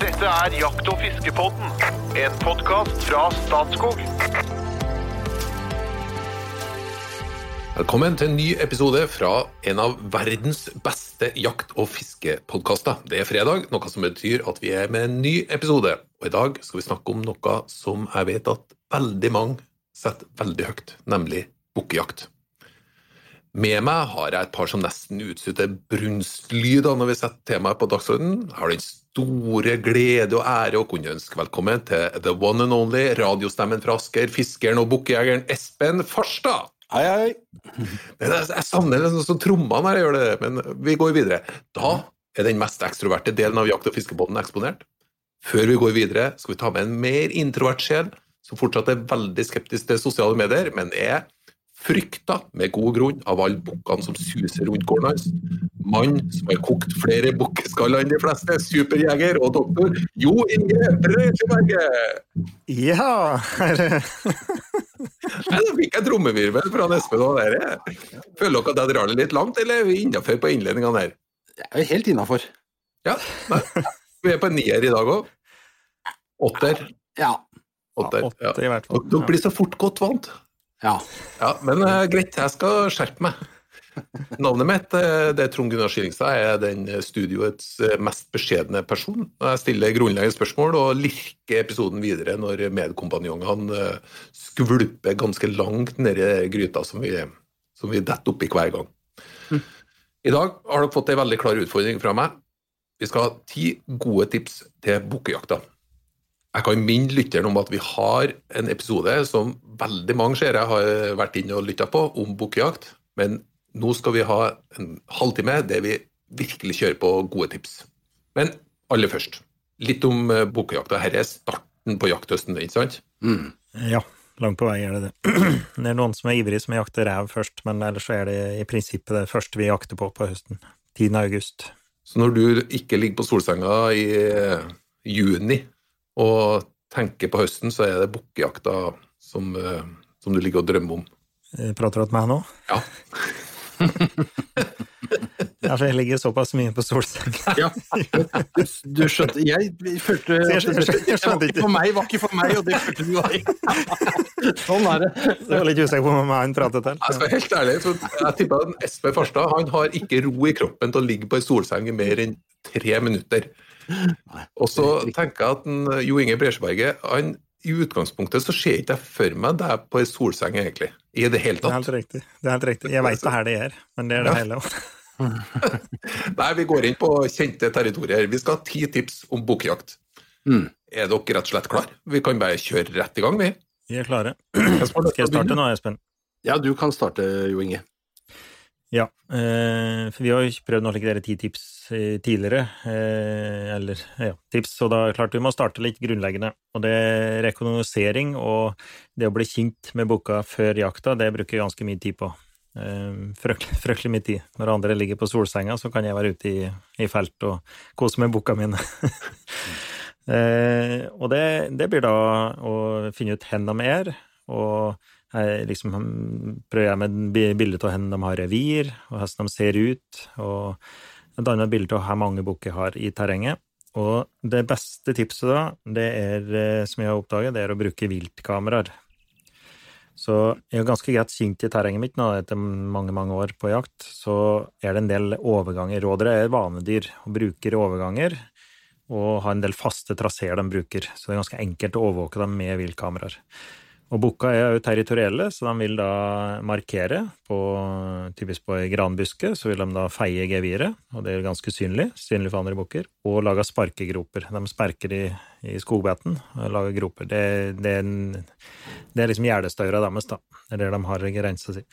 Dette er Jakt- og fiskepodden, en podkast fra Statskog. Velkommen til en ny episode fra en av verdens beste jakt- og fiskepodkaster. Det er fredag, noe som betyr at vi er med en ny episode. Og i dag skal vi snakke om noe som jeg vet at veldig mange setter veldig høyt, nemlig bukkejakt. Med meg har jeg et par som nesten utstøter brunstlyder når vi setter temaet på dagsordenen. Jeg har den store glede og ære å kunne ønske velkommen til the one and only radiostemmen fra Asker, fiskeren og bukkejegeren Espen Farstad. Hei, hei. Jeg savner liksom sånn trommene når jeg gjør det, men vi går videre. Da er den mest ekstroverte delen av jakt- og fiskebåten eksponert. Før vi går videre, skal vi ta med en mer introvert sjel, som fortsatt er veldig skeptisk til sosiale medier, men er frykta med god grunn av alle bukkene som suser rundt gården hans. Mann som har kokt flere bukkeskaller enn de fleste, superjeger og doktor Jo Inge Brøyteberget! Ja herre. Nei, Da fikk jeg trommevirvel fra Espen og dere. Føler dere at jeg drar det litt langt, eller er vi innafor på innledningene her? Jeg er helt innafor. Ja, nei. Vi er på en nier i dag òg. Åtter. Ja. Åtter. Ja. Åtte i hvert fall. Dere blir så fort godt vant. Ja. Ja, men uh, greit, jeg skal skjerpe meg. Navnet mitt eh, det er Trond Gunnar Skillingstad. Jeg er den studioets eh, mest beskjedne person. Jeg stiller grunnleggende spørsmål og lirker episoden videre når medkompanjongene skvulper ganske langt nedi gryta som vi, som vi detter oppi hver gang. I dag har dere fått en veldig klar utfordring fra meg. Vi skal ha ti gode tips til bukkejakta. Jeg kan minne lytteren om at vi har en episode som veldig mange seere har vært inne og lytta på, om bukkejakt. Men nå skal vi ha en halvtime der vi virkelig kjører på gode tips. Men aller først, litt om eh, bukkejakta. Dette er starten på jakthøsten, ikke sant? Mm. Ja, langt på vei er det det. Det er noen som er ivrige som jakter rev først, men ellers er det i prinsippet det første vi jakter på på høsten. 10. august. Så når du ikke ligger på solsenga i eh, juni og tenker på høsten, så er det bukkejakta som, eh, som du ligger og drømmer om. Eh, Prater du til meg nå? Ja. Ja, for jeg ligger såpass mye på solseng. ja. Du, du skjønte Jeg følte Jeg skjønte- jeg ikke for meg, var ikke for meg, og det følte du var. Sånn er det. Jeg var litt usikker på hvem han pratet til. Jeg skal være helt ærlig, så jeg tipper at Espen Farstad han har ikke ro i kroppen til å ligge på ei solseng i mer enn tre minutter. Og så tenker jeg at en, Jo Inge Bresjeberget han, i utgangspunktet så ser ikke jeg for meg deg på ei solseng, egentlig. I det hele Det er tatt. helt riktig. Det er helt riktig. Jeg veit det her det er, men det er det Ja. hele. Nei, vi går inn på kjente territorier. Vi skal ha ti tips om bukkjakt. Mm. Er dere rett og slett klar? Vi kan bare kjøre rett i gang, vi. Vi er klare. Skal jeg starte nå, Espen? Ja, du kan starte, Jo Inge. Ja, eh, for vi har jo ikke prøvd noe like ti tips eh, tidligere, eh, eller ja, tips, så da klart vi må starte litt grunnleggende. Og det er rekognosering og det å bli kjent med boka før jakta, det bruker jeg ganske mye tid på. Fryktelig, fryktelig mye tid. Når andre ligger på solsenga, så kan jeg være ute i, i felt og kose med boka mine. og det, det blir da å finne ut hvor de er, og jeg liksom prøver jeg med bi- bilde av hvordan de har revir, og hvordan de ser ut, og et annet bilde av hvor mange bukker har i terrenget. Og det beste tipset da, det er, eh, som jeg har oppdaget, det er å bruke viltkameraer. Så jeg er ganske greit kjent i terrenget mitt nå, etter mange, mange år på jakt, så er det en del overganger. Rådere er vanedyr og bruker overganger, og har en del faste traseer de bruker, så det er ganske enkelt å overvåke dem med viltkameraer. Og bukka er jo territorielle, så de vil da markere på typisk på ei granbuske, så vil de da feie geviret, og det er ganske synlig, synlig for andre bukker, og lage sparkegroper. De sperker i, i skogbeiten og lager groper. Det, det, er en, det er liksom gjerdestøyra deres, da. Det er der de har grensa si.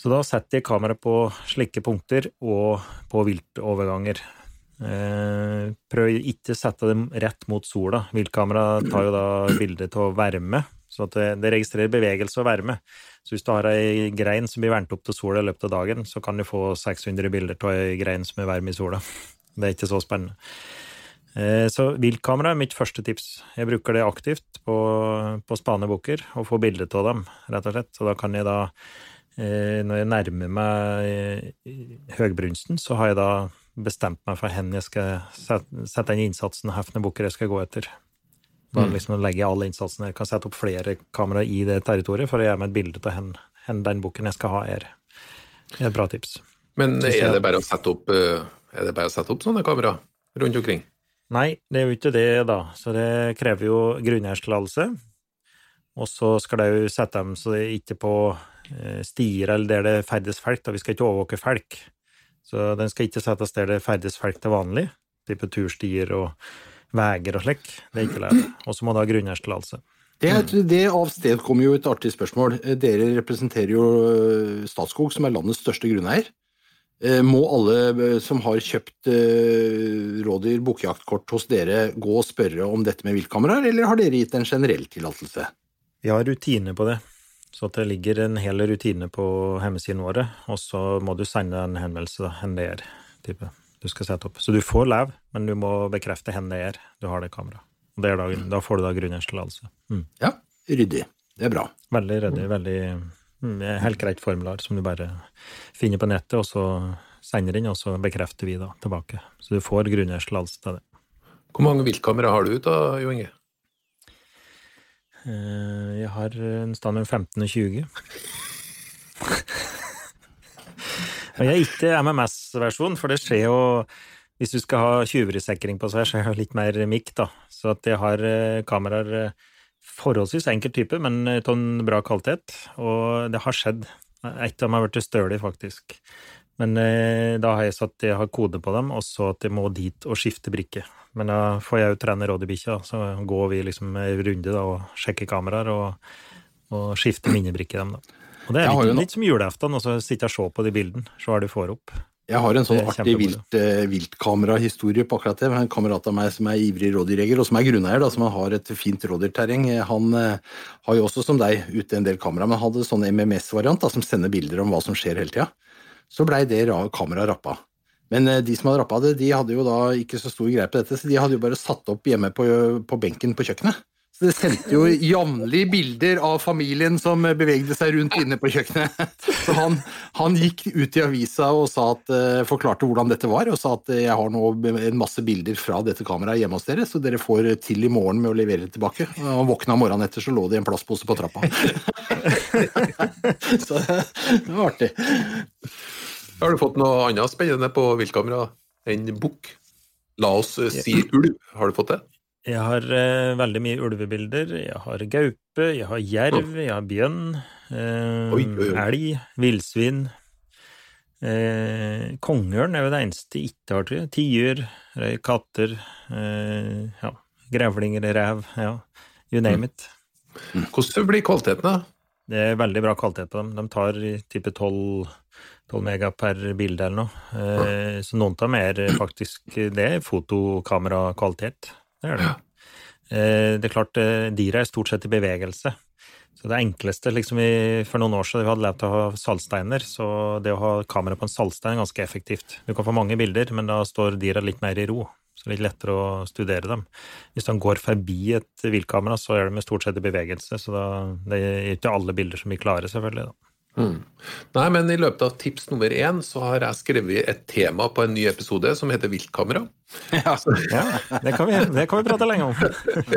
Så da setter jeg kamera på slike punkter og på viltoverganger. Eh, prøv ikke å sette dem rett mot sola. Viltkamera tar jo da bilde av varme, så at det, det registrerer bevegelse og varme. Så hvis du har ei grein som blir varmt opp til sola i løpet av dagen, så kan du få 600 bilder av ei grein som er varm i sola. Det er ikke så spennende. Eh, Så viltkamera er mitt første tips. Jeg bruker det aktivt på, på spanebukker og få bilde av dem, rett og slett. Så da kan jeg da, eh, når jeg nærmer meg eh, høgbrunsten, så har jeg da bestemt meg for hvor jeg skal sette, inn innsatsen, og hvilke bukker jeg skal gå etter. Da Mm. liksom legger jeg all innsatsen her. Kan sette opp flere kameraer i det territoriet for å gjøre meg et bilde av hen, hen den bukken jeg skal ha, er. Er et bra tips. Men er det bare å sette opp, eh, det bare å sette opp sånne kamera rundt omkring? Nei, det er jo ikke det, da. Så det krever jo grunneierstillatelse. Og så skal det jo sette dem så det er ikke på eh, stier eller der det ferdes folk. Da. Vi skal ikke overvåke folk. Så den skal ikke settes der det ferdes folk til vanlig, type turstier og veier og slik. Det er ikke lov. Og så må det ha grunneierstillatelse. Det, det avstedkommer jo et artig spørsmål. Eh, Dere representerer jo eh, Statskog, som er landets største grunneier. Eh, Må alle som har kjøpt rådyr bukkjaktkort hos dere, gå og spørre om dette med viltkameraer, eller har dere gitt en generell tillatelse? Vi har rutine på det. Så det ligger en hel rutine på hjemmesidene våre, og så må du sende en henvendelse en hvor det er type, du skal sette opp. Så du får leve, men du må bekrefte hvor det er du har det kameraet. Er da, da får du da grunneierstillatelse. Mm. Ja, ryddig. Det er bra. Veldig ryddig, veldig mm, helt greit formular som du bare finner på nettet, og så sender inn, og så bekrefter vi da tilbake. Så du får grunneierstillatelse til det. Hvor mange viltkamera har du da, Jo Inge? Eh, Jeg har en stand mellom 15 og 20. Og jeg er ikke MMS-versjon, for det skjer jo Hvis du skal ha tjuverisikring på seg, så er det litt mer mikk, da. Så at jeg har eh, kameraer eh, forholdsvis enkel type, men av en bra kvalitet. Og det har skjedd. Et av dem har blitt stølig, faktisk. Men eh, da har jeg satt jeg har kode på dem, og så at jeg må dit og skifte brikke. Men da får jeg jo trene rådyrbikkja, så går vi liksom en runde da, og sjekker kameraer og, og skifter minnebrikke i dem. da. Og det er litt, litt som julaften, og så sitter jeg og ser på de bildene, se hva du får opp. Jeg har en sånn artig vilt, eh, viltkamerahistorie på akkurat det. En kamerat av meg som er ivrig rådyrjeger, og som er grunneier, da, som har et fint rådyrterreng. Eh, Han eh, har jo også, som deg, ute en del kamera, men hadde sånn MMS-variant som sender bilder om hva som skjer hele tida. Så blei det ra- kameraet rappa. Men eh, de som hadde rappa det, de hadde jo da ikke så stor greie på dette, så de hadde jo bare satt opp hjemme på, på benken på kjøkkenet. Så det sendte jo jevnlig bilder av familien som bevegde seg rundt inne på kjøkkenet. Så han, han gikk ut i avisa og sa at, eh, forklarte hvordan dette var, og sa at eh, jeg har nå en masse bilder fra dette kameraet hjemme hos dere, så dere får til i morgen med å levere det tilbake. Og han våkna morgenen etter, så lå det i en plastpose på trappa. Så det var artig. Har du fått noe annet spennende på viltkamera enn bukk? La oss si ulv. Har du fått det? Jeg har eh, veldig mye ulvebilder. Jeg har gaupe, jeg har jerv, jeg har bjønn, eh, Oi, oi, oi. elg, villsvin. Eh, Kongeørn er jo det eneste jeg ikke har, tror jeg. Tiur, eh, katter, eh, ja, grevlinger, rev, ja, you name it. Hvordan blir kvaliteten, da? Det er veldig bra kvalitet på dem. De tar type 12, 12 mega per bilde eller noe. Eh, så noen av dem er faktisk Det fotokamerakvalitet. Det er det. Eh, det er klart, eh, dyra er stort sett i bevegelse. Så det enkleste liksom vi, For noen år siden vi hadde lært å ha saltsteiner, så det å ha kamera på en saltstein er ganske effektivt. Du kan få mange bilder, men da står dyra litt mer i ro. Så det er litt lettere å studere dem. Hvis de går forbi et viltkamera, så er de stort sett i bevegelse, så da, det er ikke alle bilder som blir klare, selvfølgelig. da. Nei, men i løpet av tips nummer én så har jeg skrevet et tema på en ny episode som heter viltkamera. Ja, det kan vi, det kan vi prate lenge om.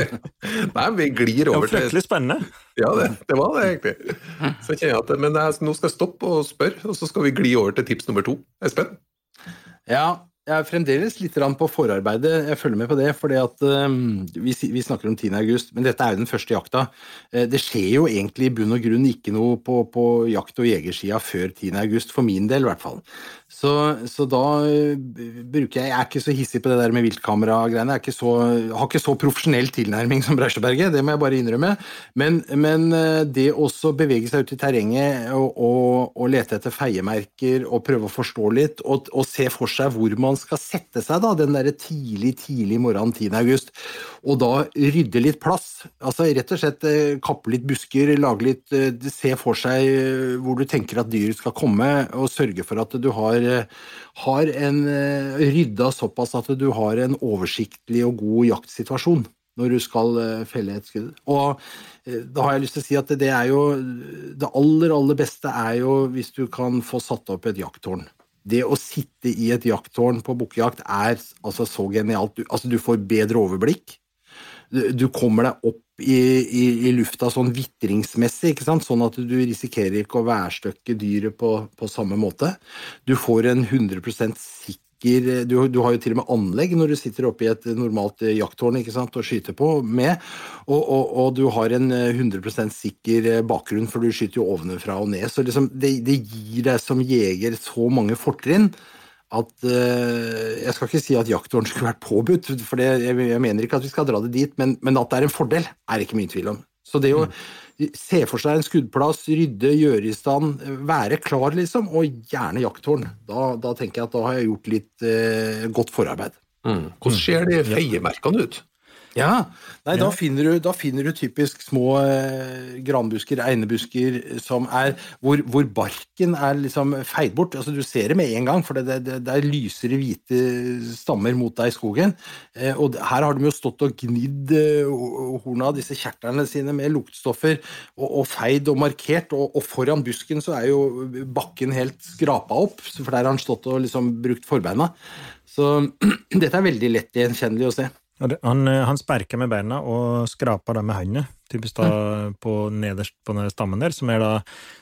Nei, vi glir over til Det var fryktelig spennende. Ja, det, det var det egentlig. Så kjenner jeg at, Men jeg, nå skal jeg stoppe og spørre, og så skal vi gli over til tips nummer to. Espen? Ja, jeg er fremdeles litt på forarbeidet. Jeg følger med på det, fordi um, vi, vi snakker om 10. august, men dette er jo den første jakta. Eh, Det skjer jo egentlig i bunn og grunn ikke noe på, på jakt- og jegersida før 10. august, for min del i hvert fall. Så, så da eh, bruker jeg Jeg er ikke så hissig på det der med viltkamera-greiene. Jeg så, har ikke så profesjonell tilnærming som Breisjøberget, det må jeg bare innrømme. Men, men eh, det også bevege seg ut i terrenget og, og, og lete etter feiemerker og prøve å forstå litt, og, og se for seg hvor man skal sette seg da, den der tidlig, tidlig morgenen 10. august, og da rydde litt plass. Altså rett og slett eh, kappe litt busker, lage litt, se for seg hvor du tenker at dyret skal komme, og sørge for at du har, har en eh, rydda såpass at du har en oversiktlig og god jaktsituasjon når du skal eh, felle et skudd. Og eh, da har jeg lyst til å si at det er jo Det aller, aller beste er jo hvis du kan få satt opp et jakttårn. det å sitte i et jakttårn på bukkejakt er altså så genialt. Du, altså, du får bedre overblikk. Du kommer deg opp i, i, i, lufta sånn vitringsmessig, sånn at du risikerer ikke å værstøkke dyret på, på samme måte. Du får en 100% sikker du, du, har jo til og med anlegg når du sitter oppe i et normalt jakttårn ikke sant, og skyter på med, og, og, og, du har en 100% sikker bakgrunn, for du skyter jo ovenfra og ned. Så liksom, det, det gir deg som jeger så mange fortrinn at uh, Jeg skal ikke si at jakttårn skulle vært påbudt, for det, jeg, jeg, mener ikke at vi skal dra det dit, men, men, at det er en fordel, er det ikke mye tvil om. Så det å mm. se for seg en skuddplass, rydde, gjøre i stand, være klar, liksom, og gjerne jakttårn, da, da tenker jeg at da har jeg gjort litt uh, godt forarbeid. Mm. Hvordan ser de feiemerkene ut? Ja, Nei. Da, finner du, da, finner du, typisk små eh, granbusker, einebusker, som er hvor, hvor, barken er liksom feid bort. Altså, du ser det med en gang, for det, det, det er lysere hvite stammer mot deg i skogen. Eh, og her har de jo stått og gnidd eh, horna av disse kjertlene sine med luktstoffer og, og feid og markert, og, og, foran busken så er jo bakken helt skrapa opp, for der har han stått og liksom brukt forbeina. Så dette er veldig lett gjenkjennelig å se. Han, eh, han sperker med beina og skraper det med hendene, typisk da mm. på nederst på den stammen der, som er da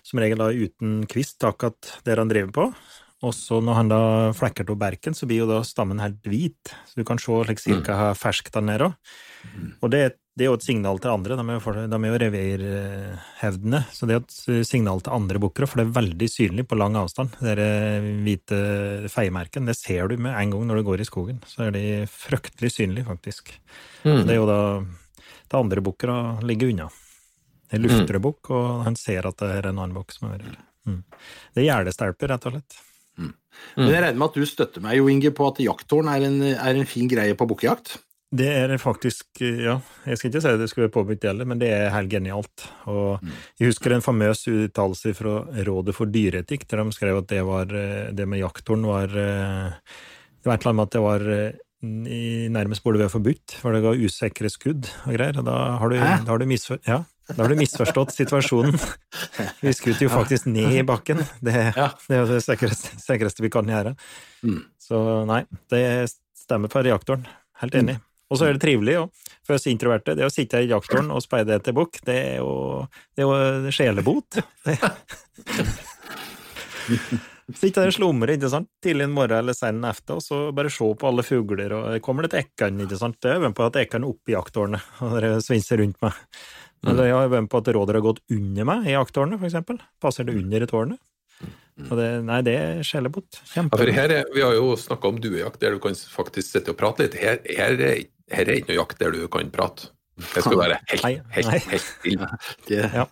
som regel da uten kvist, akkurat der han driver på. Og så når han da flekker til berken, så blir jo da stammen helt hvit, så du kan se like, cirka mm. ferskt der er òg. Mm. Og det er det er jo et signal til andre. De er jo, de er jo revirhevdende. Så det er et signal til andre bukkere, for det er veldig synlig på lang avstand. De hvite feiemerkene, det ser du med en gang når du går i skogen. Så er de fryktelig synlige, faktisk. Mm. Det er jo da til andre bukkere ligger unna. Det lufter det bukk, og han ser at det er en annen bukk som er her. Mm. Det er gjerdestelper, rett og slett. Mm. Men jeg regner med at du støtter meg, Jo Inge, på at jakttårn er en, er en fin greie på bukkejakt? Det er faktisk, ja, jeg skal ikke si det skulle være påbudt heller, men det er helt genialt. Og mm. jeg husker en famøs uttalelse fra Rådet for dyreetikk, der de skrev at det, var, det med jakthorn var Det var et eller annet med at det var nærmest burde være forbudt, for det ga usikre skudd og greier. Og da har du, da har du, misfor, ja, da har du misforstått situasjonen. Vi skutter jo faktisk ned i bakken. Det, det er det sikreste, sikreste vi kan gjøre. Mm. Så nei, det stemmer for reaktoren. Helt enig. Og så er det trivelig jo, for oss introverte. Det å sitte i jakttårn og speide etter bukk, det er jo, det er jo sjelebot. Sitte der og slumre ikke sant? tidlig en morgen eller sen efter, og så bare se på alle fugler, og kommer det til ekkene, ikke sant. Det er øver på at ekorn er oppe i jakttårnet, og det svinser rundt meg. Eller jeg har øvd på at råder har gått under meg i jakttårnet, for eksempel. Passer det under i tårnet? Og det, nei, det er sjelebot. Ja, vi har jo snakka om duejakt, der du kan faktisk sitte og prate litt. Her, her, er, her er ikke noe jakt der du kan prate. Det skal være helt, helt, helt stille. Ja.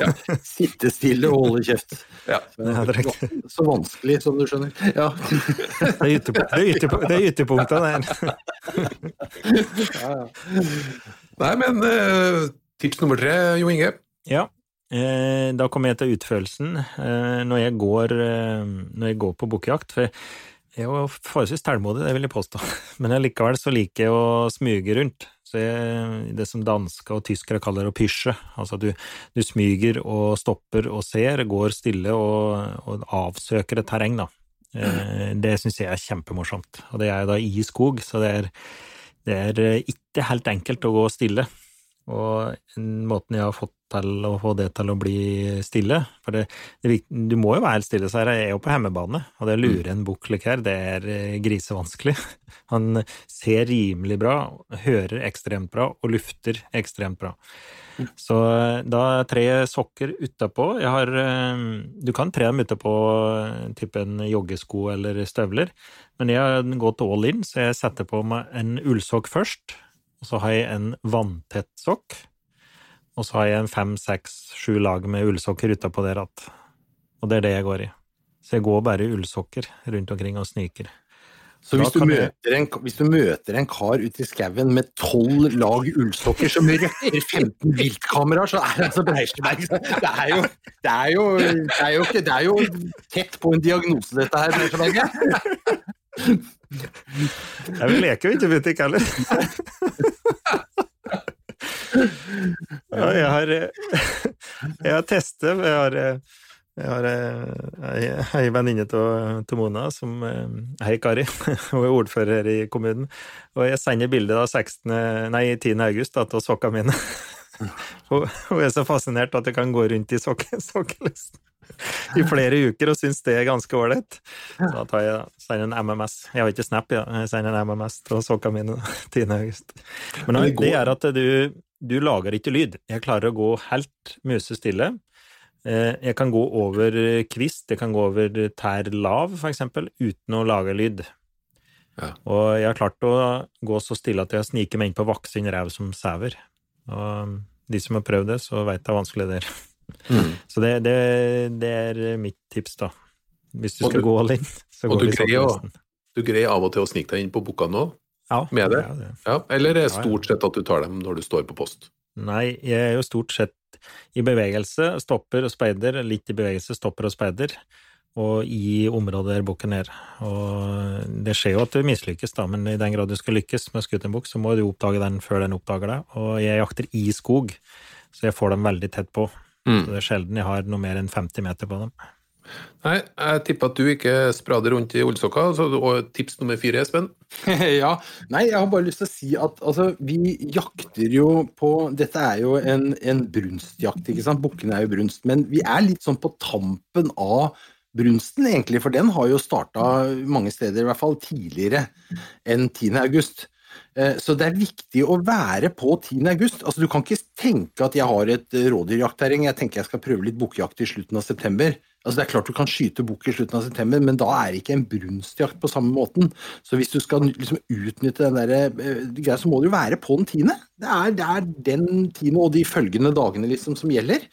Ja. Sitte stille og holde kjeft. Ja. Så vanskelig, som du skjønner. Ja. Det er ytterpunktet der. Nei, men uh, tips nummer tre, Jo Inge. Ja. Eh, da kommer jeg til utførelsen eh, når jeg går, eh, når jeg går på bukkejakt. For jeg er jo forholdsvis tålmodig, det vil jeg påstå, men likevel så liker jeg å smyge rundt. Så jeg, det som dansker og tyskere kaller å pysje, altså at du, du, smyger og stopper og ser, går stille og, og avsøker et terreng, da. Det syns jeg er kjempemorsomt, og det er da i skog, så det er, det er ikke helt enkelt å gå stille. Og måten jeg har fått til å få det til å bli stille. For det, det, du må jo være stille, så jeg er jo på hjemmebane, og det å lure en bukk her, det er eh, grisevanskelig. Han ser rimelig bra, hører ekstremt bra og lufter ekstremt bra. Så eh, da tre sokker utapå. Jeg har eh, Du kan tre dem utapå typen joggesko eller støvler, men jeg har gått all in, så jeg setter på meg en ullsokk først og så har jeg en vanntett sokk, og så har jeg en fem, seks, sju lag med ullsokker utapå der igjen. Og det er det jeg går i. Så jeg går bare i ullsokker rundt omkring og sniker. Så hvis du, en, hvis du, møter en, kar ute i skauen med tolv lag ullsokker som røkker 15 viltkameraer, så er det altså Breisteberg det er, jo, det, er jo, det, er jo, det er jo tett på en diagnose, dette her, Breisteberg. Jeg vil leke jo ikke butikk heller. Ja, jeg har, jeg har testet. Jeg har, Jeg har eh, ei, ei venninne av Mona som eh, Hei, Kari. Hun er ordfører her i kommunen. Og jeg sender bilde av 16, nei, 10. august da, av sokkene mine. Hun, er så fascinert at jeg kan gå rundt i sokke, sokkelisten i flere uker og syns det er ganske ålreit. Da tar jeg sender en MMS. Jeg har ikke Snap, ja. jeg sender en MMS til sokkene mine 10. august. Men det gjør at du, du lager ikke lyd. Jeg klarer å gå helt musestille. Eh, jeg kan gå over kvist, jeg kan gå over tær lav, for eksempel, uten å lage lyd. Ja. Og jeg har klart å gå så stille at jeg sniker meg inn på vaksin rev som sauer. Og de som har prøvd det, så veit det er vanskelig det er. Mm. Så det, det, det, er mitt tips, da. Hvis du skal du, gå all in, så går vi sånn. Du greier av og til å snike deg inn på boka nå? Ja, med det? det. Ja, eller er det stort sett at du tar dem når du står på post? Nei, jeg er jo stort sett i bevegelse, stopper og speider, litt i bevegelse, stopper og speider, og i området der bukken er. Og det skjer jo at du mislykkes, da, men i den grad du skal lykkes med å skutt en bukk, så må du oppdage den før den oppdager deg. Og jeg jakter i skog, så jeg får dem veldig tett på. Mm. Så det er sjelden jeg har noe mer enn 50 meter på dem. Nei, jeg tipper at du ikke sprader rundt i ullsokker. Og tips nummer fire, Espen? ja. Nei, jeg har bare lyst til å si at altså, vi jakter jo på Dette er jo en, en brunstjakt, ikke sant. Bukkene er jo brunst. Men vi er litt sånn på tampen av brunsten, egentlig. For den har jo starta mange steder, i hvert fall tidligere enn 10. august. Eh, så det er viktig å være på 10. august. Altså, du kan ikke tenke at jeg har et rådyrjaktterreng, jeg tenker jeg skal prøve litt bukkejakt i slutten av september. Altså Det er klart du kan skyte bukk i slutten av september, men da er det ikke en brunstjakt på samme måten. Så hvis du skal liksom utnytte den der, uh, greia, så må du jo være på den tiende. Det er, det er den tiende og de følgende dagene liksom som gjelder.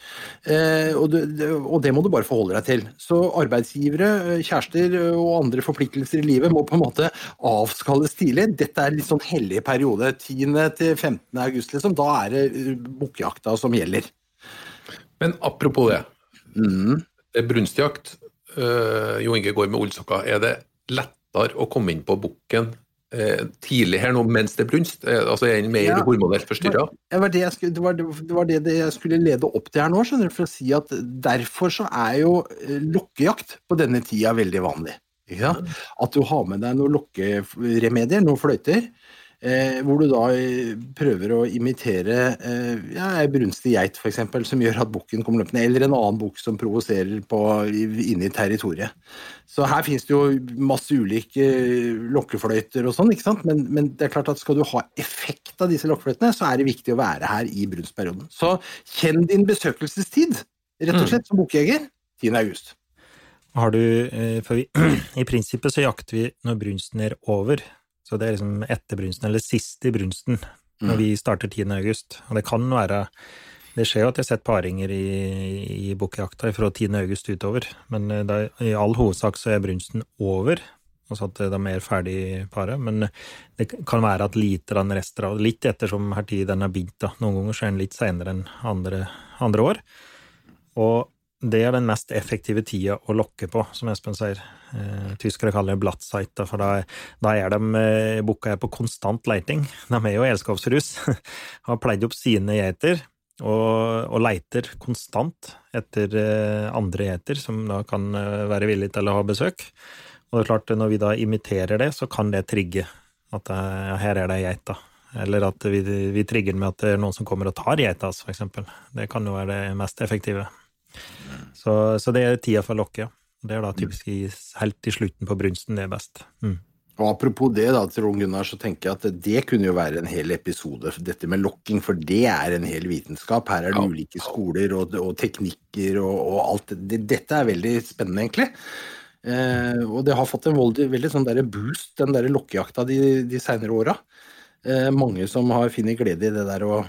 Eh, og, det, og, det, må du bare forholde deg til. Så arbeidsgivere, eh, kjærester og andre forpliktelser i livet må på en måte avskalles tidlig. Dette er litt sånn hellig periode. 10. til 15. august, liksom. Da er det bukkjakta som gjelder. Men apropos det. Mm brunstjakt, uh, Jo Inge går med ullsokker, er det lettere å komme inn på bukken uh, tidlig her nå mens det er brunst? Uh, altså Er den mer ja, hormonelt forstyrra? Det, var det, skulle, det, var, det var det, jeg skulle lede opp til her nå, skjønner du, for å si at derfor så er jo lokkejakt på denne tida veldig vanlig. At du har med deg noen lokkeremedier, noen fløyter, Eh, hvor du da eh, prøver å imitere eh, ja, ei brunstig geit, f.eks., som gjør at bukken kommer løpende, eller en annen bukk som provoserer inne i territoriet. Så her finnes det jo masse ulike eh, lokkefløyter og sånn, ikke sant? Men, men, det er klart at skal du ha effekt av disse lokkefløytene, så er det viktig å være her i brunstperioden. Så kjenn din besøkelsestid, rett og mm. slett, som bukkjeger. 10. august. Har du, eh, for vi, I prinsippet så jakter vi når brunsten er over. Så det er liksom etter brunsten, eller sist i brunsten, når mm. vi starter 10. august. Og det kan være Det skjer jo at jeg har sett paringer i, i bukkjakta fra 10. august utover, men eh, i all hovedsak så er brunsten over, altså at det er ferdig paret. Men det kan være at lite den rester av litt ettersom her tid den er begynt, da. Noen ganger så er den litt seinere enn andre, andre år. Og det er den mest effektive tida å lokke på, som Espen sier. Eh, tyskere kaller det blattsight, for da, da er de eh, på konstant leiting. De er jo elskovsrus, har pleid opp sine geiter og, og, leiter konstant etter eh, andre geiter som da kan eh, være villige til å ha besøk. Og det er klart, når vi da imiterer det, så kan det trigge at ja, her er det ei geit, da. Eller at vi, vi trigger med at det er noen som kommer og tar geita, eksempel. Det kan jo være det mest effektive. Så, så, det er tida for lokket. Det er da typisk i, helt i slutten på brunsten det er best. Mm. Og Apropos det, da, Trond Gunnar, så tenker jeg at det kunne jo være en hel episode, dette med lokking, for det er en hel vitenskap. Her er det ja. ulike skoler og, og teknikker og, og alt. Det, dette er veldig spennende, egentlig. Eh, og det har fått en veldig, veldig sånn der boost, den der lokkejakta de, de seinere åra. Eh, mange som har funnet glede i det der å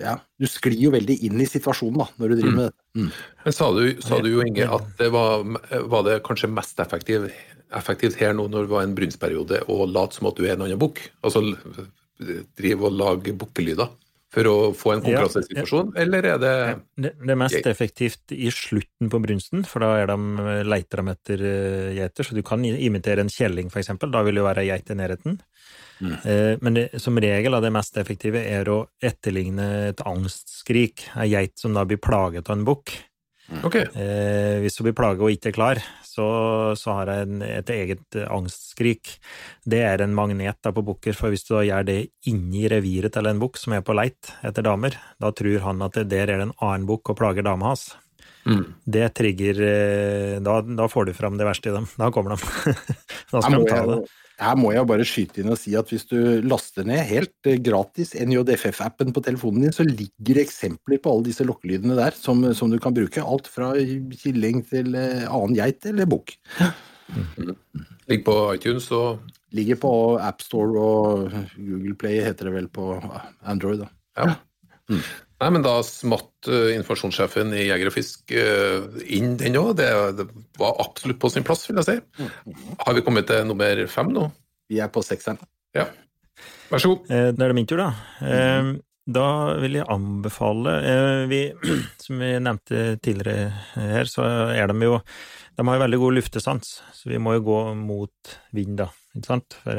ja, du sklir jo veldig inn i situasjonen da, når du driver med det. Mm. Men sa du, sa du, jo, Inge, at det var, var det kanskje mest effektiv, effektivt her nå når det var en brunstperiode, å late som at du er en annen bukk? Altså drive og lage bukkelyder? For å få en konkurransesituasjon, ja, ja. eller er det Det, det er mest effektivt i slutten på brunsten, for da er de, leiter de etter eh, geiter. Så du kan imitere en kjelling, f.eks. Da vil det være ei geit i nærheten. Mm. Eh, men det, som regel det mest effektive er å etterligne et angstskrik, ei geit som da blir plaget av en bukk. Okay. Eh, hvis hun blir plaget og ikke er klar, så, så har jeg en, et eget angstskrik. Det er en magnet da på bukker, for hvis du da gjør det inni reviret til en bukk som er på leit etter damer, da tror han at det der er det en annen bukk og plager dama hans. Mm. Det trigger eh, da, da får du fram det verste i dem. Da kommer de. da skal de ta det. Her må jeg bare skyte inn og si at hvis du laster ned helt eh, gratis NJFF-appen på telefonen din, så ligger det eksempler på alle disse lokkelydene der som, som du kan bruke. Alt fra killing til eh, annen geit eller bukk. Ligger på iTunes og Ligger på AppStore og Google Play heter det vel på Android. da. Ja. Nei, men da smatt uh, informasjonssjefen i Jeger og Fisk uh, inn den òg. Det, det var absolutt på sin plass, vil jeg si. Har vi kommet til nummer fem nå? Vi er på sekseren. Ja. Vær så god. Eh, Da er det min tur, da. Eh, Da vil jeg anbefale eh, vi, Som vi nevnte tidligere her, så er de jo De har jo veldig god luftesans, så vi må jo gå mot vind, da. Ikke sant? For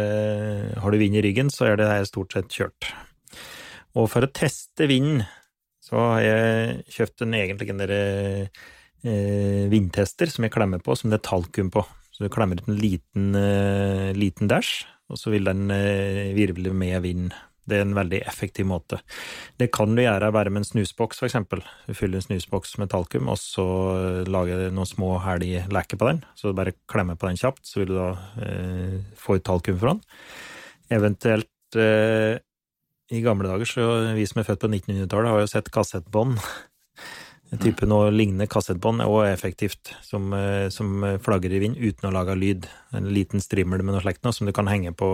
har du vind i ryggen, så er det her stort sett kjørt. Og for å teste vinden, så har jeg kjøpt en egentlig en der, eh, vindtester som jeg klemmer på, som det er talkum på. Så du klemmer ut en liten, eh, liten dash, og så vil den eh, virvle med vind. Det er en veldig effektiv måte. Det kan du gjøre bare med en snusboks, eksempel. Du fyller en snusboks med talkum, og så lager du noen små hælige leker på den. Så du bare klemmer på den kjapt, så vil du da eh, få ut talkum fra den. Eventuelt eh, i gamle dager, så vi som er født på 1900-tallet, har jo sett kassettbånd. En type noe lignende kassettbånd også effektivt, som, eh, som flagrer i vind uten å lage lyd. En liten strimmel med noe slikt noe, som du kan henge på,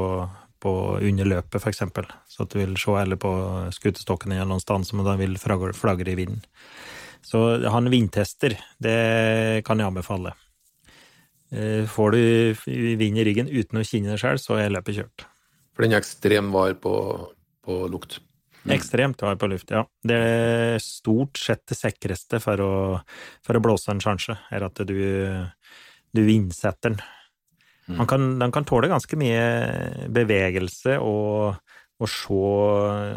på under løpet, eksempel. Så at du vil se, eller på skutestokken eller noen sted som da vil flagre, i vinden. Så ha en vindtester, det kan jeg anbefale. Eh, Får du vind i ryggen uten å kjenne det sjøl, så er løpet kjørt. For den er ekstrem var på, på lukt. Ekstremt var på luft, ja. Det er stort sett det sikreste for for å blåse en sjanse, er at du, du innsetter den. Mm. kan, den kan tåle ganske mye bevegelse og, og se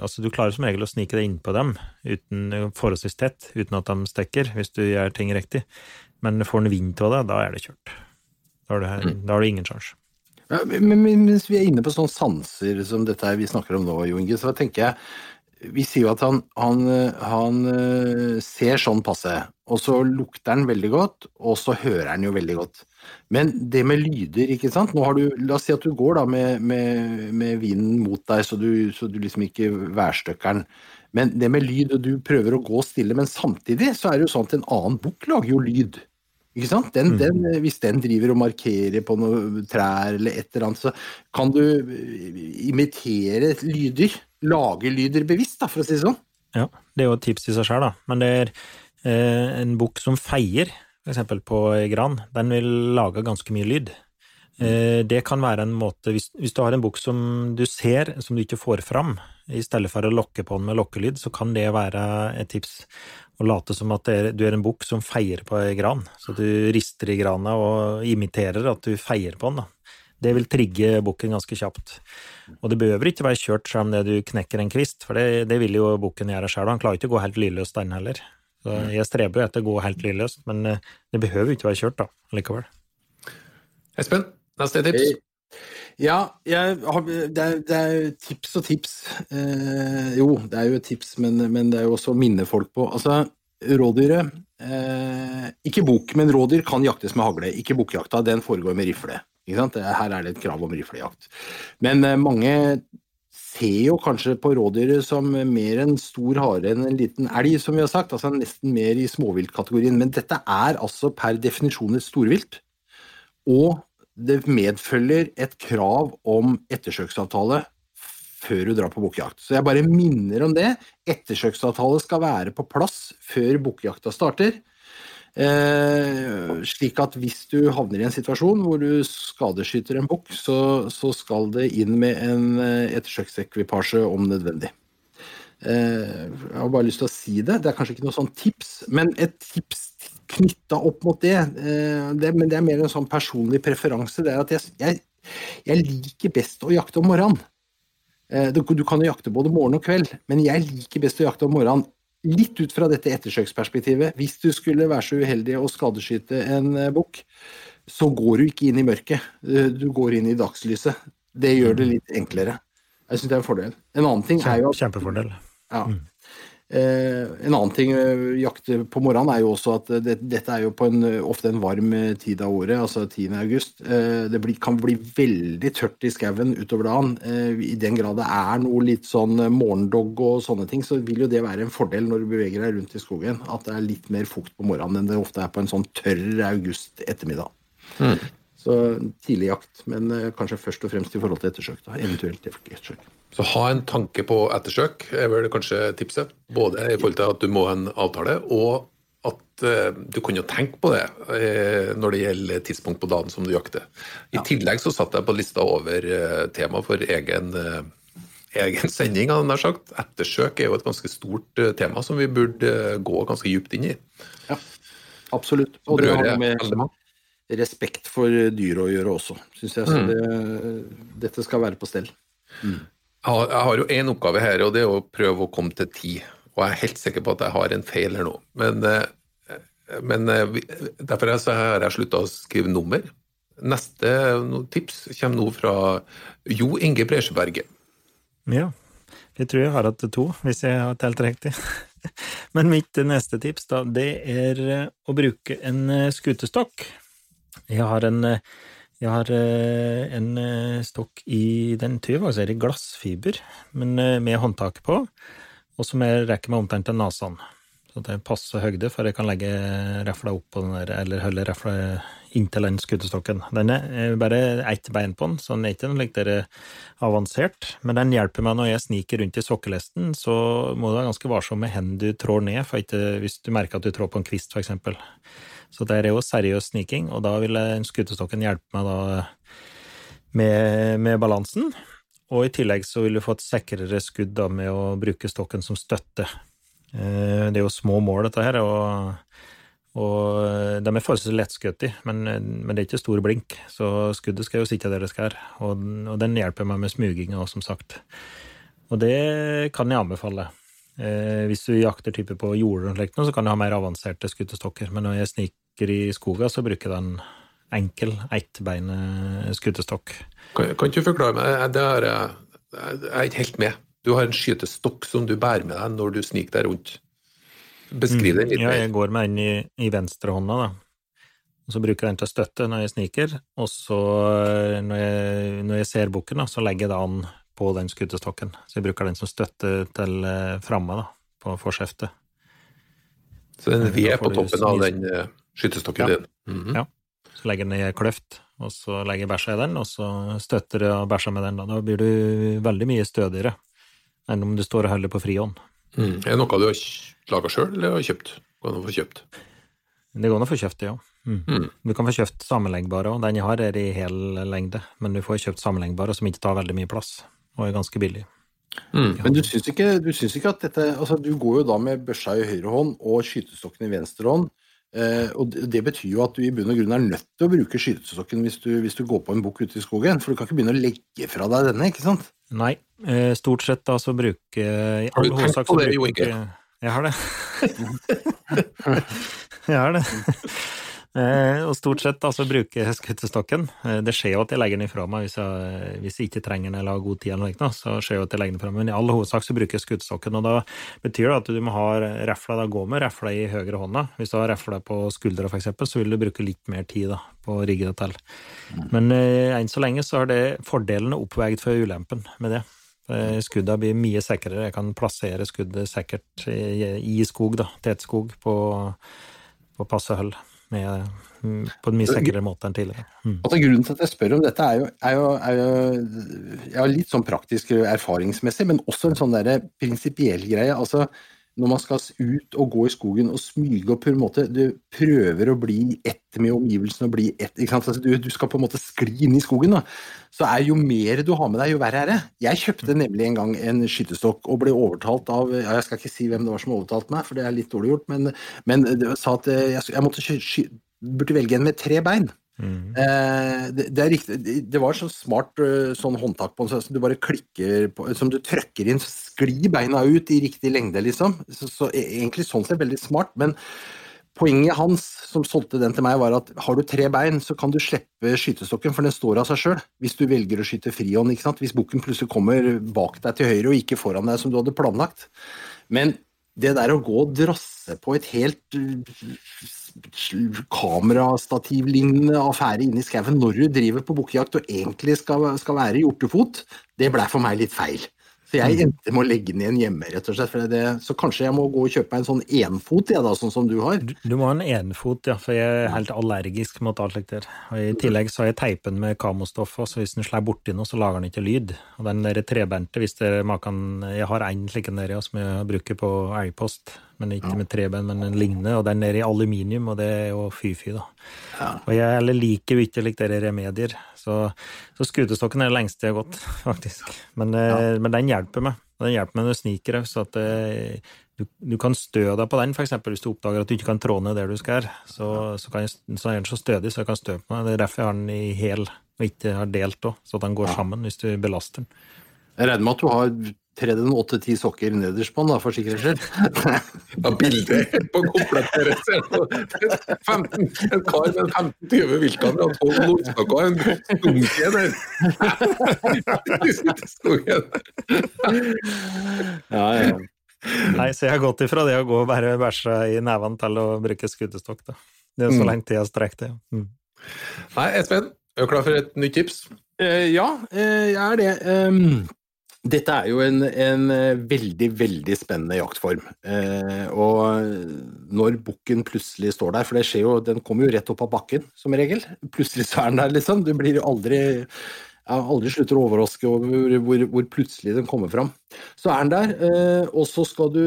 Altså, du klarer som regel å snike deg innpå dem uten, forholdsvis tett, uten at de stikker, hvis du gjør ting riktig. Men får en vind av det, da er det kjørt. Da har du, da har du ingen sjanse. Ja, men, men mens vi er inne på sånne sanser som dette her vi snakker om nå, Jo Inge, så tenker jeg Vi sier jo at han, han, han eh, ser sånn passe, og så lukter han veldig godt, og så hører han jo veldig godt. Men det med lyder, ikke sant. Nå har du, la oss si at du går da med, med, med vinden mot deg, så du, så du liksom ikke værstøkker den. Men det med lyd, og du prøver å gå stille, men samtidig så er det jo sånn at en annen bukk lager jo lyd. Ikke sant? Den, den, hvis den driver og markerer på noen trær eller et eller annet, så kan du imitere lyder. Lage lyder bevisst, da, for å si det sånn. Ja, det er jo et tips i seg sjøl, da. Men det er eh, en bukk som feier, eksempel på gran, den vil lage ganske mye lyd. Eh, det kan være en måte, hvis, hvis du har en bok som du ser, som du ikke får fram, i stedet for å lokke på den med lokkelyd, så kan det være et tips. Å late som at det er, du er en bukk som feier på ei gran. Så du rister i grana og imiterer at du feier på den. da. Det vil trigge bukken ganske kjapt. Og det behøver ikke være kjørt selv om det du knekker en kvist, for det, det vil jo bukken gjøre sjøl. Han klarer ikke å gå helt lydløst den heller. Så jeg streber jo etter å gå helt lydløst, men eh, det behøver ikke være kjørt da, likevel. Espen, neste tips. Ja, har, det, er, det er tips og tips. Eh, jo, det er jo et tips, men, men det er jo også å minne folk på. Altså, rådyret eh, Ikke bukk, men rådyr kan jaktes med hagle. Ikke bukkjakta, den foregår med rifle. Her er det et krav om riflejakt. Men eh, mange ser jo kanskje på rådyret som mer en stor hare enn en liten elg, som vi har sagt. Altså nesten mer i småviltkategorien. Men dette er altså per definisjon et storvilt. Og det medfølger et krav om ettersøksavtale før du drar på bukkejakt. Så jeg bare minner om det. Ettersøksavtale skal være på plass før bukkjakta starter. Eh, slik at hvis du havner i en situasjon hvor du skadeskyter en bukk, så, så, skal det inn med en eh, ettersøksekvipasje om nødvendig. Eh, jeg har bare lyst til å si det. Det er kanskje ikke noe sånn tips, men et tips knytta opp mot det, eh, det, men det er mer en sånn personlig preferanse. Det er at jeg, jeg, jeg liker best å jakte om morgenen. Eh, du, du, kan jo jakte både morgen og kveld, men jeg liker best å jakte om morgenen. litt ut fra dette ettersøksperspektivet. Hvis du skulle være så uheldig å skadeskyte en eh, bukk, så går du ikke inn i mørket. Du går inn i dagslyset. Det gjør det litt enklere. Jeg syns det er en fordel. En annen ting er jo at Kjempefordel. ja. Eh, en annen ting jakt jakte på morgenen er jo også at det, dette er jo på en, ofte en varm eh, tid av året, altså 10. august. Eh, det blir, kan bli veldig tørt i skauen utover dagen. Eh, I den grad det er noe litt sånn morgendog og sånne ting, så vil jo det være en fordel når du beveger deg rundt i skogen. At det er litt mer fukt på morgenen enn det ofte er på en sånn tørr august ettermiddag. Så tidlig jakt, men eh, kanskje først og fremst i forhold til ettersøk. da, Eventuelt ettersøk. Så ha en tanke på ettersøk, er vel kanskje tipset. Både i forhold til at du må ha en avtale, og at uh, du kan jo tenke på det uh, når det gjelder tidspunkt på dagen som du jakter. I tillegg så satte jeg på lista over uh, tema for egen, egen sending, hadde jeg sagt. Ettersøk er jo et ganske stort tema som vi burde gå ganske dypt inn i. Ja, Absolutt. Og det har med respekt for dyret å gjøre også, syns jeg. Så det, dette skal være på stell. Har, jeg har jo én oppgave her, og det er å prøve å komme til ti. Og jeg er helt sikker på at jeg har en feil her nå. Men, eh, men eh, derfor er har jeg slutta å skrive nummer. Neste tips kommer nå fra Jo Inge Bresjeberget. Ja. Jeg tror jeg har hatt to, hvis jeg har telt riktig. Men mitt neste tips, da, det er å bruke en eh, skutestokk. Jeg har en, jeg har eh, en eh, stokk i den tror altså er i glassfiber, men eh, med håndtak på, og som jeg rekker meg omtrent til nesen. Så det er passe høyde, for jeg kan legge refla opp på den der, eller holde refla inntil den skuddestokken. Den er bare ett bein på den, så den er ikke noe like avansert. Men den hjelper meg når jeg sniker rundt i sokkelesten, så må du være ganske varsom med hvor du trår ned, for ikke, hvis du merker at du trår på en kvist, for eksempel. Så det er jo seriøs sniking, og da vil eh, skutestokken hjelpe meg da med, med balansen. Og i tillegg så vil du få et sikrere skudd da med å bruke stokken som støtte. Eh, Det er jo små mål, dette her, og, og de er forholdsvis lettskutt i, men, men det er ikke stor blink, så skuddet skal jo sitte der det skal. Og, og den hjelper meg med smuginga, som sagt. Og det kan jeg anbefale. Eh, hvis du jakter type på jorder og så kan du ha mer avanserte skutestokker, men når jeg sniker i skogen, så bruker jeg en enkel ettbeinet skutestokk. Kan, kan ikke du forklare meg? Det er, jeg er ikke helt med. Du har en skytestokk som du bærer med deg når du sniker deg rundt. Beskriv den litt Mm. Ja, mer. jeg går med den i, i venstrehånda, da. Og så bruker jeg den til støtte når jeg sniker, og så eh, når jeg, når jeg ser bukken, da, så legger jeg den på den skutestokken. Så jeg bruker den som støtte til eh, framme, da, på forskjeftet. Så det en Da ved på toppen av den skytestokken Ja. din. Mhm. Ja. Så legger den i ei kløft, og så legger bæsja i den, og så støtter du og bæsja med den. Da. da blir du veldig mye stødigere enn om du står og holder på frihånd. Mm. Er det noe du har laga sjøl, eller har kjøpt? Går det an å få kjøpt? Det går an å få kjøpt det, ja. Mm. Mm. Du kan få kjøpt sammenleggbare, og den jeg har er i hel lengde, men du får kjøpt sammenleggbare som ikke tar veldig mye plass, og er ganske billig. Mm. Men du syns ikke, du syns ikke at dette altså Du går jo da med børsa i høyre hånd og skytestokken i venstre hånd. Eh, og det, det betyr jo at du i bunn og grunn er nødt til å bruke skytestokken hvis du, hvis du går på en bukk ute i skogen. For du kan ikke begynne å legge fra deg denne, ikke sant? Nei, uh, stort sett da så bruker i Har du tenkt på det, Jo Inge? Jeg har det. jeg har det. Eh, og stort sett altså, så bruker jeg skuttestokken. Eh, det skjer jo at jeg legger den ifra meg hvis jeg, hvis jeg ikke trenger den eller har god tid, eller noe, så skjer jo at jeg legger den ifra meg. Men i all hovedsak så bruker jeg skuttestokken, og da betyr det at du må ha refla da gå med refla i høyre hånda. Hvis du har refla på skuldra eksempel, så vil du bruke litt mer tid da på å rigge det til. Men eh, enn så lenge så har det fordelene oppveid for ulempen med det. Skuddene Skudda blir mye sikrere. Jeg kan plassere skuddet sikkert i, skog, da, tetskog, på, på passe hull. Med, mm, på en mye sikrere måte enn tidligere. Mm. Altså, grunnen til at jeg spør om dette, er jo, er jo, er jo ja, litt sånn praktisk erfaringsmessig, men også en sånn prinsipiell greie. Altså, når man skal ut og gå i skogen og smyge og på en måte Du prøver å bli ett med omgivelsene og? Altså, du, du skal på en måte skli inn i skogen. Da. Så er jo mer du har med deg, jo verre er det. Jeg kjøpte nemlig en gang en skytestokk og ble overtalt av ja, Jeg skal ikke si hvem det var som overtalte meg, for det er litt dårlig gjort, men, men det sa at jeg, jeg måtte sky, burde velge en med tre bein. Eh, det, er riktig, det, var så smart eh, sånn håndtak på den, som du bare klikker på, som du trykker inn, sklir beina ut i riktig lengde, liksom. Så, så e- egentlig sånn sett veldig smart, men poenget hans som solgte den til meg, var at har du tre bein, så kan du slippe skytestokken, for den står av seg sjøl. Hvis du velger å skyte frihånd, ikke sant. Hvis bukken plutselig kommer bak deg til høyre og ikke foran deg som du hadde planlagt. Men det der å gå og drasse på et helt uh, kamerastativlignende affære inne i skauen når du driver på bukkejakt og egentlig skal, skal være hjortefot, det blei for meg litt feil. Så jeg endte med å legge den igjen hjemme, rett og slett. For det, så kanskje jeg må gå og kjøpe en sånn enfot, jeg da, sånn som du har. Du, du må ha en enfot, ja, for jeg er helt allergisk mot alt slikt der. Og I tillegg så har jeg teipen med kamostoff, så hvis den slår borti noe, så lager den ikke lyd. Og den der trebente, hvis det maken Jeg har én slik der som jeg bruker på elgpost, men ikke med treben, men en lignende. og den er i aluminium, og det er jo fy-fy, da. Og jeg eller liker jo ikke like dere remedier, så, så skutestokken er det lengste jeg har gått, faktisk. Men, ja. men den hjelper meg. Og Den hjelper meg når du sniker òg, så at eh, du, du kan stø deg på den, f.eks. hvis du oppdager at du ikke kan trå ned der du skal. Så, så, kan jeg, så er den så stødig, så jeg kan stø på meg. Det er derfor jeg har den i hel, og ikke har delt òg, så at den går sammen hvis du belaster den. Jeg regner med at du har tredd en åtte-ti sokker nederst på den, da, for sikkerhets skyld. Ja, bildet på komplett der, ser 15, en kar med 15-20 viltkamera og 12 lortstakker og en stunke der. Ja, ja. Nei, så jeg har gått ifra det å gå og bare bæsje i nevene til å bruke skuddestokk, da. Det er så Mm. lenge tid jeg har det. Mm. Nei, Espen, er du klar for et nytt tips? Eh, ja, eh, jeg er det. Ehm, dette er jo en, en eh, veldig, veldig spennende jaktform. Eh, og når bukken plutselig står der, for det skjer jo, den kommer jo rett opp av bakken som regel. Plutselig så er den der, liksom. Du blir aldri aldri slutter å overraske over hvor, hvor plutselig den kommer fram. Så er den der, eh, og så skal, du,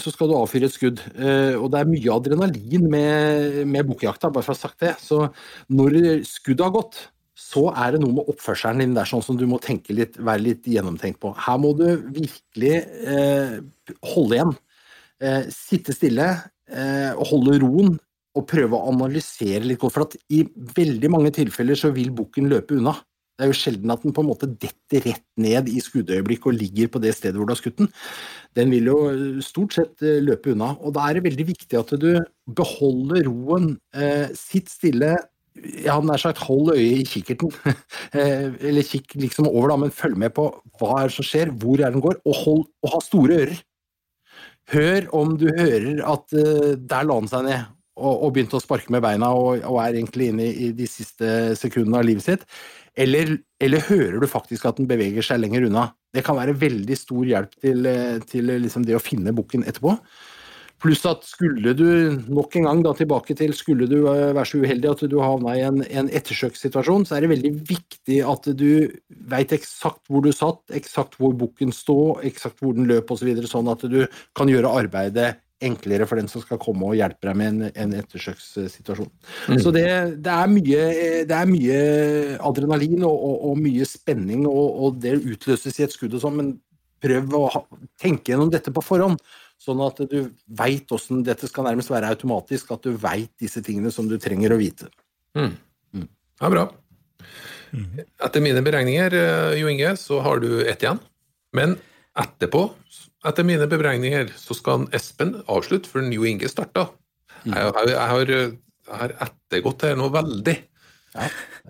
så skal du avfyre et skudd. Eh, og det er mye adrenalin med, med bukkjakta, bare for å ha sagt det. Så når skuddet har gått, så er det noe med oppførselen din der sånn som du må tenke litt, være litt gjennomtenkt på. Her må du virkelig eh, holde igjen. Eh, sitte stille eh, holde roen og prøve å analysere litt godt. For at i veldig mange tilfeller så vil bukken løpe unna. Det er jo sjelden at den på en måte detter rett ned i skuddøyeblikket og ligger på det stedet hvor du har skutt den. Den vil jo stort sett eh, løpe unna. Og da er det veldig viktig at du beholder roen, eh, sitt stille, jeg hadde nær sagt hold øye i kikkerten, Eh, eller kikk liksom over da, men følg med på hva er det som skjer, hvor er den går, og, hold, og ha store ører. Hør om du hører at uh, der la han seg ned og, og begynte å sparke med beina og, og er egentlig inne i, i de siste sekundene av livet sitt. Eller, eller hører du faktisk at den beveger seg lenger unna? Det kan være veldig stor hjelp til, eh, til liksom det å finne bukken etterpå. Pluss at skulle du nok en gang da tilbake til skulle du eh, være så uheldig at du havna i en, en ettersøkssituasjon, så er det veldig viktig at du veit eksakt hvor du satt, eksakt hvor bukken stod, eksakt hvor den løp osv., så videre, sånn at du kan gjøre arbeidet enklere for den som skal komme og hjelpe deg med en, en ettersøkssituasjon. Så det, det, er mye, det er mye adrenalin og, og, og mye spenning, og, og det utløses i et skudd og sånn, men prøv å ha, tenke gjennom dette på forhånd. Sånn at du veit åssen dette skal nærmest være automatisk, at du veit disse tingene som du trenger å vite. Ja, bra. Etter mine beregninger, eh, Jo Inge, så har du ett igjen. Men etterpå, etter mine beregninger, så skal Espen avslutte før Jo Inge starta. Jeg, jeg, jeg, har, jeg har ettergått her nå veldig. Ja,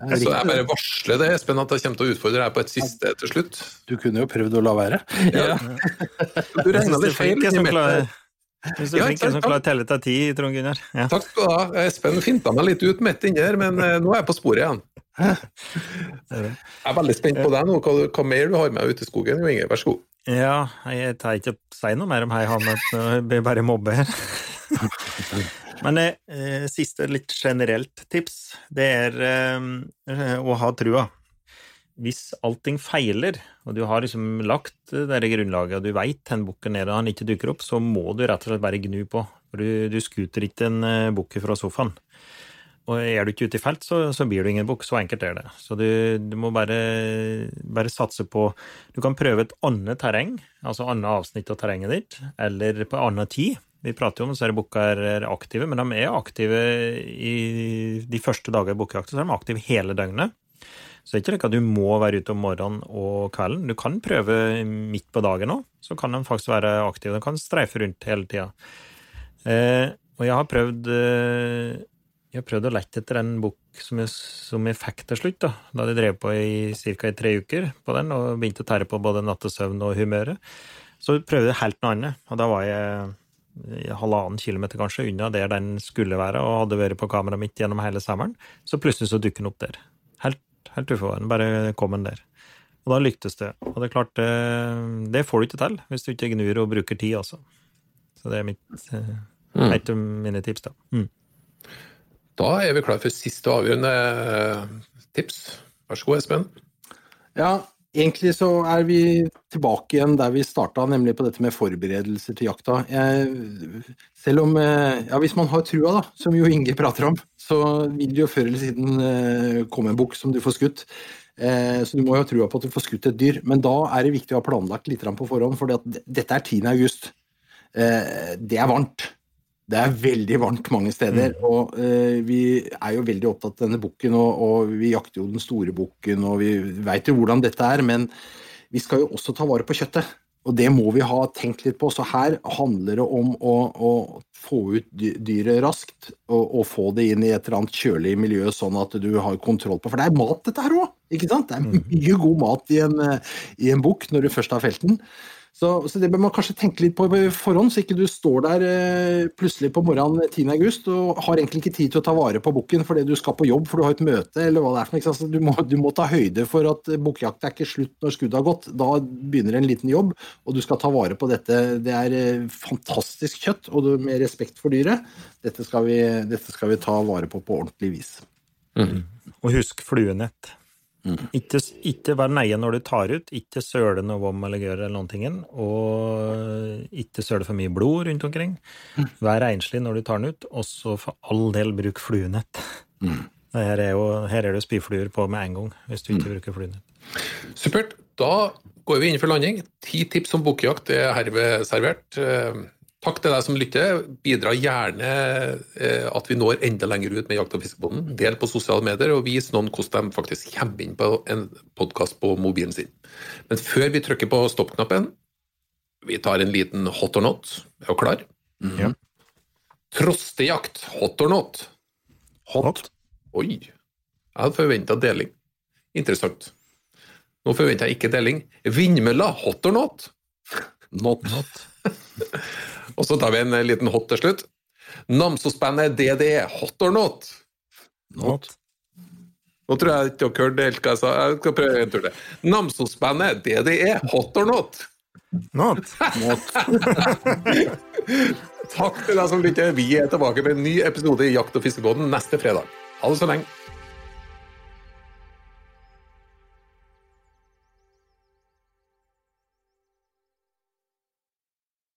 det er Så jeg bare varsler det, Espen, at jeg kommer til å utfordre deg på et siste til slutt. Du kunne jo prøvd å la være. Ja. Du regna det feil. Hvis du er flink inni som mitt. klarer, hvis du er flink ikke som klarer å telle til ti, Trond Gunnar. Ja. Takk skal du ha. Espen finta meg litt ut midt inni her, men eh, nå er jeg på sporet igjen. Jeg er veldig spent på deg nå, hva, hva mer du har med ute i skogen. Jo Inge, vær så god. Ja, jeg tar ikke å si noe mer om hei, Hanne, jeg blir bare mobbe her. Men eh, siste litt generelt tips, det er eh, å ha trua. Hvis allting feiler, og du har liksom lagt det grunnlaget, og du veit hvor bukken er og han ikke dukker opp, så må du rett og slett bare gnu på. Du, du skuter ikke en uh, bukk fra sofaen. Og er du ikke ute i felt, så, så blir du ingen bukk. Så enkelt er det. Så du, du må bare, bare satse på Du kan prøve et annet terreng, altså annet avsnitt av terrenget ditt, eller på annen tid. Vi prater jo om at bukker er aktive, men de er aktive i de første dager i bukkejakta. Så er de aktive hele døgnet. Så det er ikke slik at du må være ute om morgenen og kvelden. Du kan prøve midt på dagen òg, så kan de faktisk være aktive. De kan streife rundt hele tida. Eh, og jeg har prøvd eh, jeg har prøvd å lette etter en bukk som, som jeg fikk til slutt. Da Da jeg drev på i ca. tre uker på den og begynte å tære på både nattesøvn og humøret. Så prøvde jeg helt noe annet, og da var jeg halvannen kilometer kanskje unna der den skulle være, og hadde vært på kameraet mitt gjennom hele sommeren. Så plutselig så dukker den opp der. Helt, helt uforvarende. Bare kom den der. Og da lyktes det. Og det er klart, det, det får du ikke til hvis du ikke gnur og bruker tid, altså. Så det er mitt eh, et av mine tips, da. Mm. Da er vi klar for siste og avgjørende eh, tips. Vær så god, Espen. Ja, egentlig så er vi tilbake igjen der vi starta, nemlig på dette med forberedelser til jakta. Selv om eh, Ja, hvis man har trua, da, som jo Inge prater om, så vil det jo før eller siden eh, komme en bukk som du får skutt. Eh, Så du må jo ha trua på at du får skutt et dyr. Men da er det viktig å ha planlagt litt på forhånd, for dette er 10. august. Det er varmt. Det er veldig varmt mange steder, og eh, vi er jo veldig opptatt av denne bukken, og, og vi jakter jo den store bukken, og vi veit jo hvordan dette er, men vi skal jo også ta vare på kjøttet. Og det må vi ha tenkt litt på. Så her handler det om å, å få ut dyret raskt, og, og få det inn i et eller annet kjølig miljø, sånn at du har kontroll på For det er mat, dette her òg! Det er mye god mat i en, eh, i en bukk når du først har felt den. Så, så det bør man kanskje tenke litt på på forhånd, så ikke du står der eh, plutselig på morgenen 10. august og har egentlig ikke tid til å ta vare på bukken fordi du skal på jobb, for du har et møte eller hva det er for noe. Du må, du må ta høyde for at bukkjakt er ikke slutt når skuddet har gått. Da begynner en liten jobb, og du skal ta vare på dette. Det er eh, fantastisk kjøtt, og du, med respekt for dyret. Dette skal, vi, dette skal vi ta vare på på ordentlig vis. Og husk fluenett. Ikke, ikke vær neie når du tar ut, ikke søle noe vom eller gjøre eller noen ting, og ikke søle for mye blod rundt omkring. Vær renslig når du tar den ut, og så for all del bruk fluenett. Her er, jo, her er det spyfluer på med en gang, hvis du ikke bruker fluenett. Supert. Da går vi inn for landing. Ti tips om bukkjakt er herved servert. Takk til deg som lytter. Bidra gjerne eh, at vi når enda lenger ut med Jakt- og fiskebonden. Del på sosiale medier, og vis noen hvordan de faktisk kommer inn på en podkast på mobilen sin. Men før vi trykker på stoppknappen, vi tar en liten hot or not. Er du klar? Ja. Trostejakt, hot or not? Hot. Oi, jeg hadde forventa deling. Interessant. Nå forventer jeg ikke deling. Vindmølla, hot or not? not? Not. Og så tar vi en liten hot til slutt. Namsos-bandet DDE, hot or not? Not. Nå tror jeg ikke dere hørte helt hva jeg sa. Jeg skal prøve en tur til. Namsos-bandet DDE, hot or not? Not. Takk til deg som lytter. Vi er tilbake med en ny episode i Jakt- og fiskebåten neste fredag. Ha det så lenge.